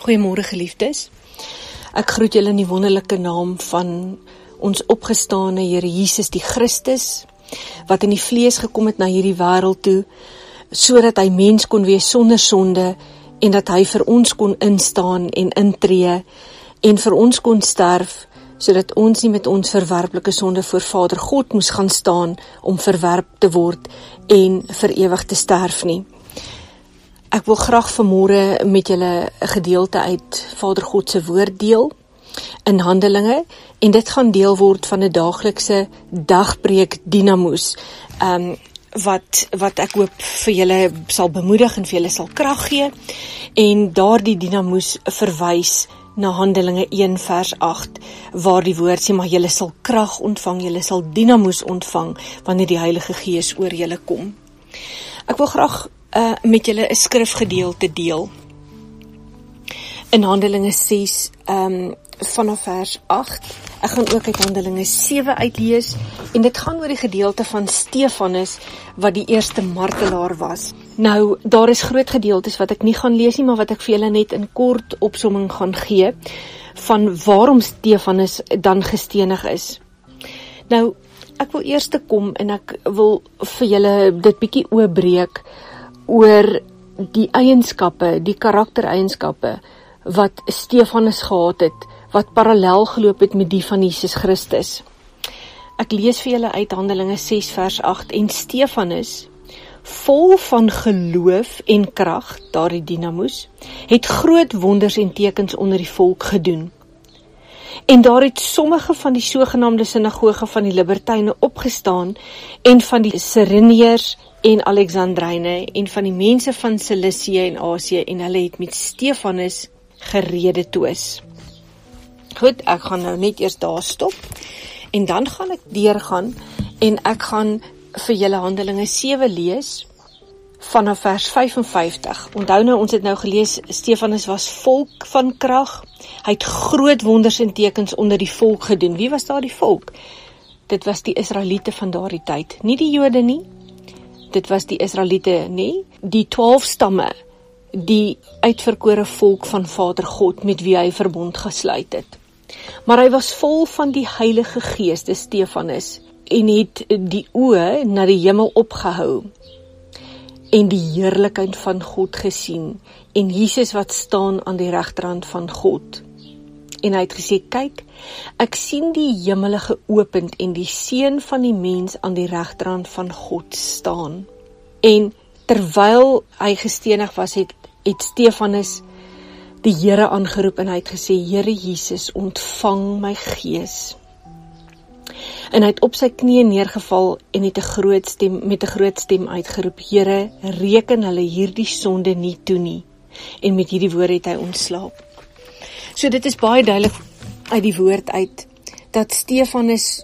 Goeiemôre geliefdes. Ek groet julle in die wonderlike naam van ons opgestane Here Jesus die Christus wat in die vlees gekom het na hierdie wêreld toe sodat hy mens kon wees sonder sonde en dat hy vir ons kon instaan en intree en vir ons kon sterf sodat ons nie met ons verwerplike sonde voor Vader God moes gaan staan om verwerp te word en vir ewig te sterf nie. Ek wil graag vanmôre met julle 'n gedeelte uit Vader God se woord deel in Handelinge en dit gaan deel word van 'n daaglikse dagpreek dinamos. Um wat wat ek hoop vir julle sal bemoedig en vir julle sal krag gee en daardie dinamos verwys na Handelinge 1 vers 8 waar die woord sê maar julle sal krag ontvang, julle sal dinamos ontvang wanneer die Heilige Gees oor julle kom. Ek wil graag uh, met julle 'n skrifgedeelte deel. In Handelinge 6 ehm um, vanaf vers 8. Ek gaan ook uit Handelinge 7 uitlees en dit gaan oor die gedeelte van Stefanus wat die eerste martelaar was. Nou, daar is groot gedeeltes wat ek nie gaan lees nie, maar wat ek vir julle net in kort opsomming gaan gee van waarom Stefanus dan gestenig is. Nou, ek wil eers te kom en ek wil vir julle dit bietjie oopbreek oor die eienskappe, die karaktereienskappe wat Stefanus gehad het wat parallel geloop het met die van Jesus Christus. Ek lees vir julle uit Handelinge 6 vers 8 en Stefanus vol van geloof en krag, daardie dinamos, het groot wonders en tekens onder die volk gedoen. En daar het sommige van die sogenaamde sinagoge van die libertyne opgestaan en van die Sireneërs en Alexandryne en van die mense van Cilicië en Asië en hulle het met Stefanus gerede toes. Goed, ek gaan nou net eers daar stop en dan gaan ek deurgaan en ek gaan vir julle Handelinge 7 lees vanaf vers 55. Onthou nou ons het nou gelees Stefanus was volk van krag. Hy het groot wonders en tekens onder die volk gedoen. Wie was daardie volk? Dit was die Israeliete van daardie tyd, nie die Jode nie. Dit was die Israeliete, nie die 12 stamme, die uitverkore volk van Vader God met wie hy verbond gesluit het. Maar hy was vol van die Heilige Gees, dis Stefanus, en het die oë na die hemel opgehou en die heerlikheid van God gesien en Jesus wat staan aan die regterhand van God. En hy het gesê: "Kyk, ek sien die hemele geopen en die seun van die mens aan die regterhand van God staan." En terwyl hy gestenig was, het het Stefanus die Here aangeroep en hy het gesê: "Here Jesus, ontvang my gees." en hy het op sy knieë neergeval en het 'n groot stem met 'n groot stem uitgeroep: Here, reken hulle hierdie sonde nie toe nie. En met hierdie woord het hy ontslaap. So dit is baie duidelik uit die woord uit dat Stefanus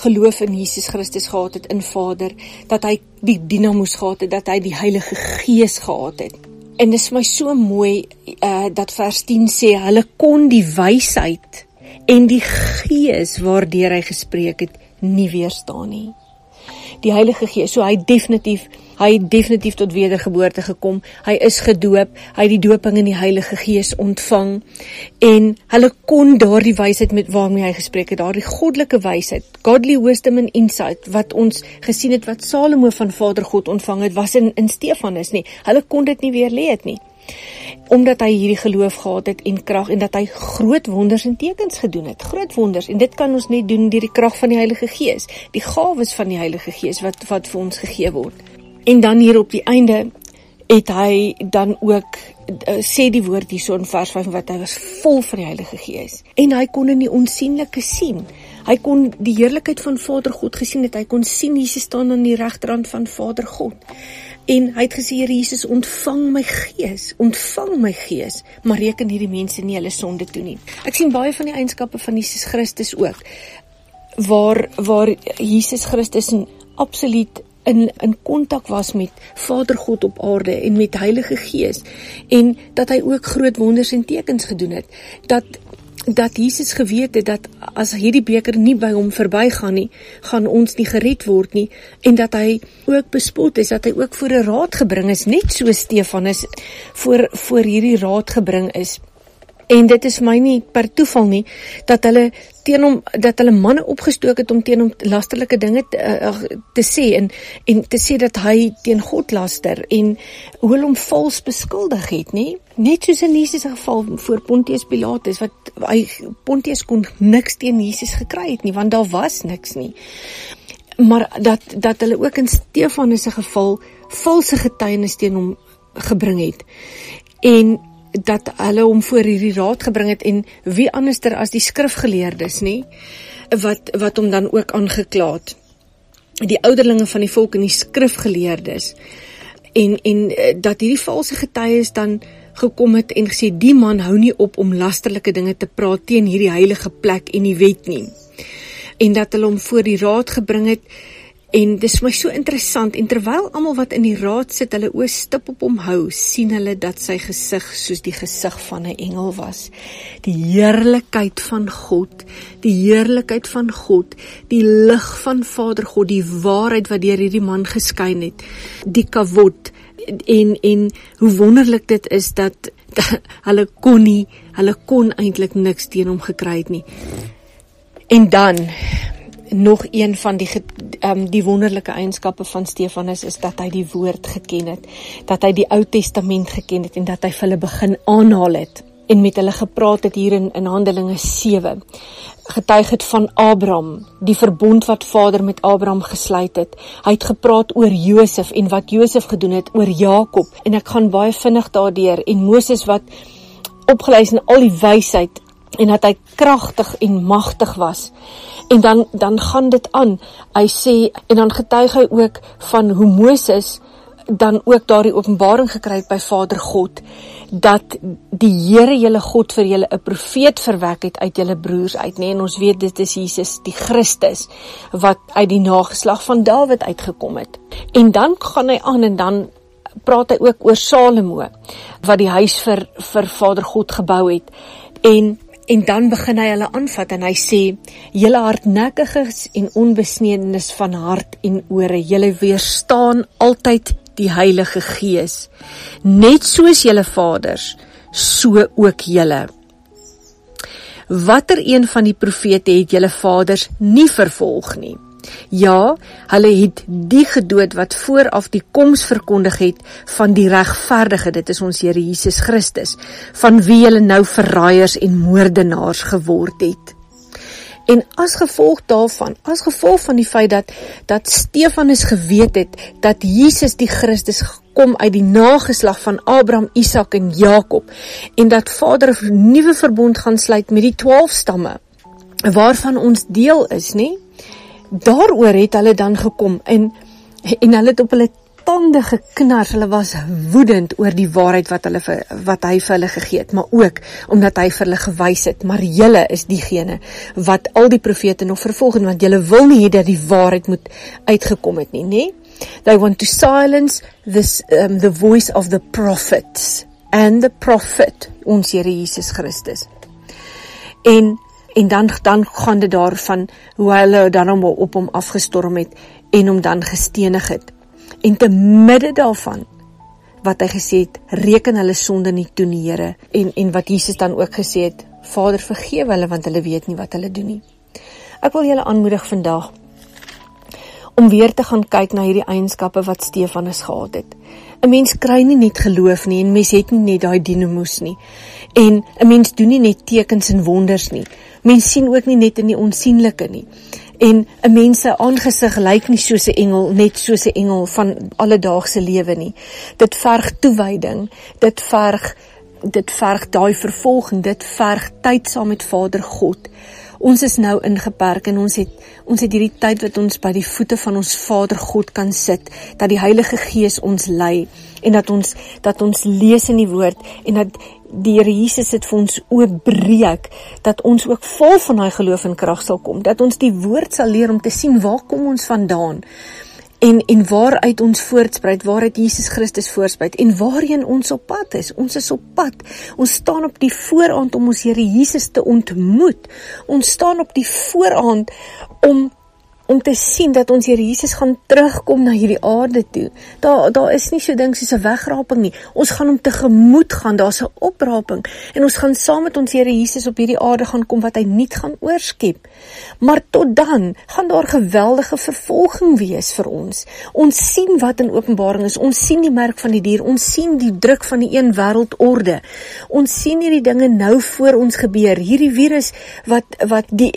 geloof in Jesus Christus gehad het in Vader, dat hy die dinamos gehad het, dat hy die Heilige Gees gehad het. En dit is my so mooi uh dat vers 10 sê hulle kon die wysheid en die gees waardeur hy gespreek het nie weerstaan nie. Die Heilige Gees, so hy definitief, hy het definitief tot wedergeboorte gekom. Hy is gedoop, hy het die dooping in die Heilige Gees ontvang en hulle kon daardie wysheid met waarmee hy gespreek het, daardie goddelike wysheid, godly wisdom and insight wat ons gesien het wat Salomo van Vader God ontvang het, was in in Stefanus nie. Hulle kon dit nie weer leer nie omdat hy hierdie geloof gehad het en krag en dat hy groot wonders en tekens gedoen het. Groot wonders en dit kan ons net doen deur die krag van die Heilige Gees, die gawes van die Heilige Gees wat wat vir ons gegee word. En dan hier op die einde het hy dan ook uh, sê die woord hierso in vers 5 wat hy was vol van die Heilige Gees en hy kon in die onsigbare sien. Hy kon die heerlikheid van Vader God gesien het. Hy kon sien Jesus staan aan die regterrand van Vader God. En hy het gesê Here Jesus, ontvang my gees, ontvang my gees, maar reken hierdie mense nie hulle sonde toe nie. Ek sien baie van die eienskappe van Jesus Christus ook waar waar Jesus Christus absoluut in in kontak was met Vader God op aarde en met Heilige Gees. En dat hy ook groot wonders en tekens gedoen het. Dat dat Jesus geweet het dat as hierdie beker nie by hom verbygaan nie, gaan ons nie gered word nie en dat hy ook bespot is, dat hy ook voor 'n raad gebring is, net so Stefanus voor voor hierdie raad gebring is En dit is my nie per toeval nie dat hulle teen hom dat hulle manne opgestook het om teen hom lasterlike dinge te, uh, te sê en en te sê dat hy teen God laster en hoe hulle hom vals beskuldig het, nê? Net soos in Jesus se geval voor Pontius Pilatus wat hy Pontius kon niks teen Jesus gekry het nie want daar was niks nie. Maar dat dat hulle ook in Stefanus se geval valse getuienis teen hom gebring het. En dat hulle hom voor hierdie raad gebring het en wie anderster as die skrifgeleerdes nê wat wat hom dan ook aangekla het die ouderlinge van die volk en die skrifgeleerdes. En en eh, dat hierdie valse getuies dan gekom het en gesê die man hou nie op om lasterlike dinge te praat teen hierdie heilige plek en die wet nie. En dat hulle hom voor die raad gebring het En dis my so interessant en terwyl almal wat in die raad sit hulle oë stip op hom hou, sien hulle dat sy gesig soos die gesig van 'n engel was. Die heerlikheid van God, die heerlikheid van God, die lig van Vader God, die waarheid wat deur hierdie man geskyn het, die kavod en en hoe wonderlik dit is dat, dat hulle kon nie, hulle kon eintlik niks teen hom gekry het nie. En dan nog een van die um, die wonderlike eienskappe van Stefanus is dat hy die woord geken het, dat hy die Ou Testament geken het en dat hy vir hulle begin aanhaal het en met hulle gepraat het hier in in Handelinge 7 getuig het van Abraham, die verbond wat Vader met Abraham gesluit het. Hy het gepraat oor Josef en wat Josef gedoen het oor Jakob en ek gaan baie vinnig daardeur en Moses wat opgeleis in al die wysheid en dat hy kragtig en magtig was. En dan dan gaan dit aan. Hy sê en dan getuig hy ook van hoe Moses dan ook daardie openbaring gekry het by Vader God dat die Here julle God vir julle 'n profeet verwek het uit julle broers uit, nê? Nee? En ons weet dit is Jesus die Christus wat uit die nageslag van Dawid uitgekom het. En dan gaan hy aan en dan praat hy ook oor Salomo wat die huis vir vir Vader God gebou het. En En dan begin hy hulle aanvat en hy sê: "Julle hardnekkiges en onbesnedenis van hart en ore, julle weerstaan altyd die Heilige Gees, net soos julle vaders, so ook julle." Watter een van die profete het julle vaders nie vervolg nie? Ja, hulle het die gedood wat vooraf die koms verkondig het van die regverdige, dit is ons Here Jesus Christus, van wie hulle nou verraaiers en moordenaars geword het. En as gevolg daarvan, as gevolg van die feit dat dat Stefanus geweet het dat Jesus die Christus kom uit die nageslag van Abraham, Isak en Jakob en dat Vader 'n nuwe verbond gaan sluit met die 12 stamme waarvan ons deel is, nê? Daaroor het hulle dan gekom en en hulle het op hulle tande geknars. Hulle was woedend oor die waarheid wat hulle vir, wat hy vir hulle gegee het, maar ook omdat hy vir hulle gewys het, maar julle is diegene wat al die profete nog vervolg en want julle wil nie hê dat die waarheid moet uitgekom het nie, nê? They want to silence this um, the voice of the prophets and the prophet ons Here Jesus Christus. En en dan dan gaan dit daarvan hoe hulle dan hom op hom afgestorm het en hom dan gestenig het. En te midde daarvan wat hy gesê het, reken hulle sonde nie toe nie, Here, en en wat Jesus dan ook gesê het, Vader vergewe hulle want hulle weet nie wat hulle doen nie. Ek wil julle aanmoedig vandag om weer te gaan kyk na hierdie eienskappe wat Stefanus gehad het. 'n Mens kry nie net geloof nie en mens het nie net daai dinamus nie. En 'n mens doen nie net tekens en wonders nie. Mens sien ook nie net in die onsigbare nie. En 'n mens se aangesig lyk nie soos 'n engel, net soos 'n engel van alledaagse lewe nie. Dit verg toewyding, dit verg dit verg daai vervolging, dit verg tyd saam met Vader God. Ons is nou ingeperk en ons het ons het hierdie tyd wat ons by die voete van ons Vader God kan sit, dat die Heilige Gees ons lei en dat ons dat ons lees in die woord en dat die Here Jesus dit vir ons oopbreek dat ons ook vol van daai geloof en krag sal kom dat ons die woord sal leer om te sien waar kom ons vandaan en en waaruit ons voortspruit waaruit Jesus Christus voortspruit en waarheen ons op pad is. Ons is op pad. Ons staan op die vooraand om ons Here Jesus te ontmoet. Ons staan op die vooraand om om te sien dat ons Here Jesus gaan terugkom na hierdie aarde toe. Daar daar is nie so ding soos 'n wegraping nie. Ons gaan hom tegemoet gaan. Daar's 'n opraping en ons gaan saam met ons Here Jesus op hierdie aarde gaan kom wat hy nie gaan oorskep. Maar tot dan gaan daar geweldige vervolging wees vir ons. Ons sien wat in Openbaring is. Ons sien die merk van die dier. Ons sien die druk van die een wêreldorde. Ons sien hierdie dinge nou voor ons gebeur. Hierdie virus wat wat die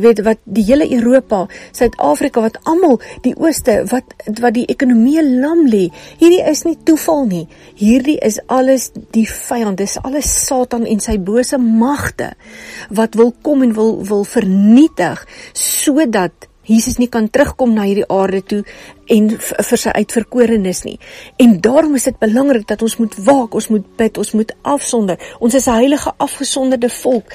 weet wat die hele Europa Suid-Afrika wat almal die ooste wat wat die ekonomie lam lê. Hierdie is nie toeval nie. Hierdie is alles die vyand. Dis alles Satan en sy bose magte wat wil kom en wil wil vernietig sodat Jesus nie kan terugkom na hierdie aarde toe en vir sy uitverkorenes nie. En daarom is dit belangrik dat ons moet waak, ons moet bid, ons moet afsonder. Ons is 'n heilige afgesonderde volk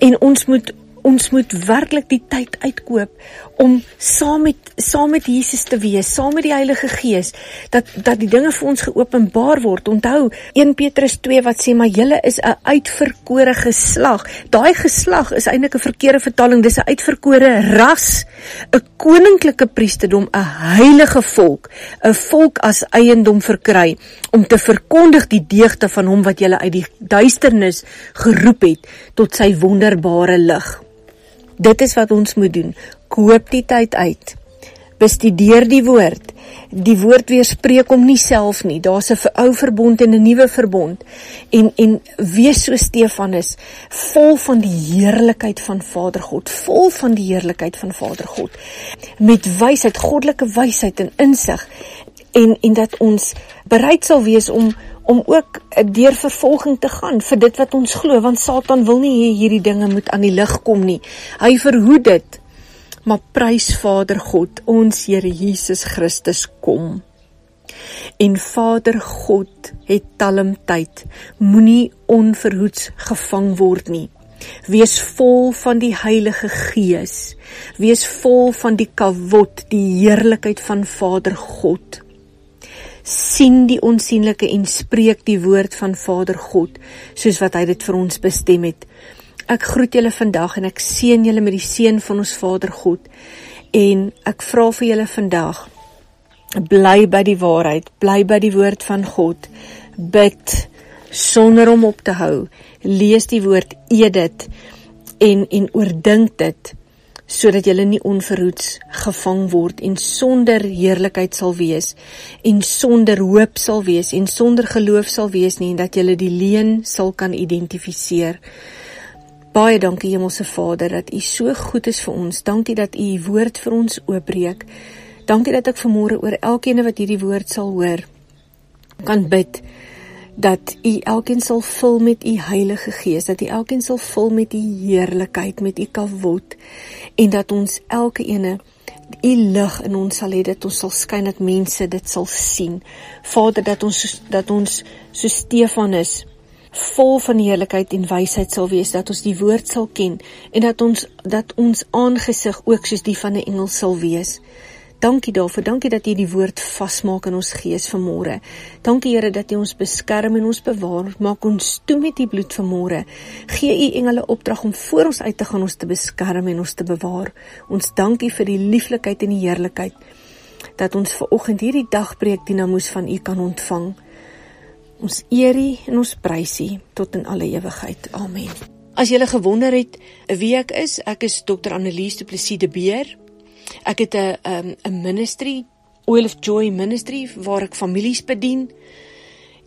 en ons moet ons moet werklik die tyd uitkoop om saam met saam met Jesus te wees, saam met die Heilige Gees, dat dat die dinge vir ons geopenbaar word. Onthou 1 Petrus 2 wat sê maar julle is 'n uitverkore geslag. Daai geslag is eintlik 'n verkeerde vertaling. Dis 'n uitverkore ras, 'n koninklike priesterdom, 'n heilige volk, 'n volk as eiendom verkry om te verkondig die deugde van hom wat julle uit die duisternis geroep het tot sy wonderbare lig. Dit is wat ons moet doen. Koop die tyd uit. Bestudeer die woord. Die woord weerspreek hom nie self nie. Daar's 'n ou verbond en 'n nuwe verbond. En en wees so Stefanus, vol van die heerlikheid van Vader God, vol van die heerlikheid van Vader God. Met wysheid, goddelike wysheid en insig en en dat ons bereid sal wees om om ook deur vervolging te gaan vir dit wat ons glo want Satan wil nie hê hierdie dinge moet aan die lig kom nie. Hy verhoed dit. Maar prys Vader God, ons Here Jesus Christus kom. En Vader God het talmtyd. Moenie onverhoeds gevang word nie. Wees vol van die Heilige Gees. Wees vol van die kavot, die heerlikheid van Vader God sien die onsigbare en spreek die woord van Vader God soos wat hy dit vir ons bestem het. Ek groet julle vandag en ek seën julle met die seën van ons Vader God en ek vra vir julle vandag bly by die waarheid, bly by die woord van God. Bid sonder om op te hou. Lees die woord, eet dit en en oordink dit sodat jy nie onverhoeds gevang word en sonder heerlikheid sal wees en sonder hoop sal wees en sonder geloof sal wees nie en dat jy die leuen sal kan identifiseer. Baie dankie Hemelse Vader dat U so goed is vir ons. Dankie dat U U woord vir ons oopbreek. Dankie dat ek vanmôre oor elkeen wat hierdie woord sal hoor kan bid dat u elkeen sal vul met u Heilige Gees, dat u elkeen sal vul met u heerlikheid, met u kavot en dat ons elke ene u lig in ons sal hê dat ons sal skyn dat mense dit sal sien. Vader, dat ons dat ons so Stefanus vol van heerlikheid en wysheid sal wees, dat ons die woord sal ken en dat ons dat ons aangesig ook soos die van 'n engel sal wees. Dankie daarvoor. Dankie dat U die woord vasmaak in ons gees vanmôre. Dankie Here dat U ons beskerm en ons bewaar. Maak ons toe met U bloed vanmôre. Gee U engele opdrag om voor ons uit te gaan ons te beskerm en ons te bewaar. Ons dankie vir die lieflikheid en die heerlikheid dat ons ver oggend hierdie dagbreek dinamoes van U kan ontvang. Ons eer U en ons prys U tot in alle ewigheid. Amen. As jy gewonder het wie ek is, ek is Dr. Annelies Du Plessis de Beer. Ek het 'n 'n 'n ministry, Oil of Joy Ministry waar ek families bedien.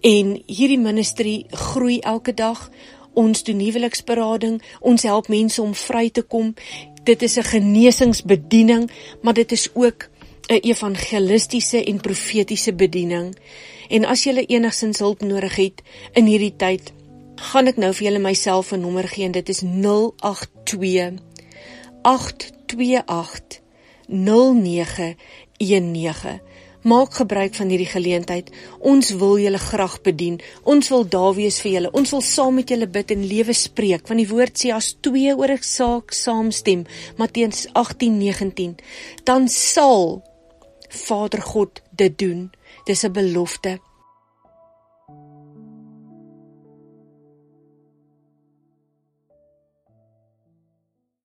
En hierdie ministry groei elke dag. Ons doen huweliksberading, ons help mense om vry te kom. Dit is 'n genesingsbediening, maar dit is ook 'n evangelistiese en profetiese bediening. En as jy enigsins hulp nodig het in hierdie tyd, gaan ek nou vir julle myself 'n nommer gee en dit is 082 828 0919. Maak gebruik van hierdie geleentheid. Ons wil julle graag bedien. Ons wil daar wees vir julle. Ons wil saam met julle bid en lewe spreek. Want die woord sê as twee oor 'n saak saamstem, Matteus 18:19, dan sal Vader God dit doen. Dis 'n belofte.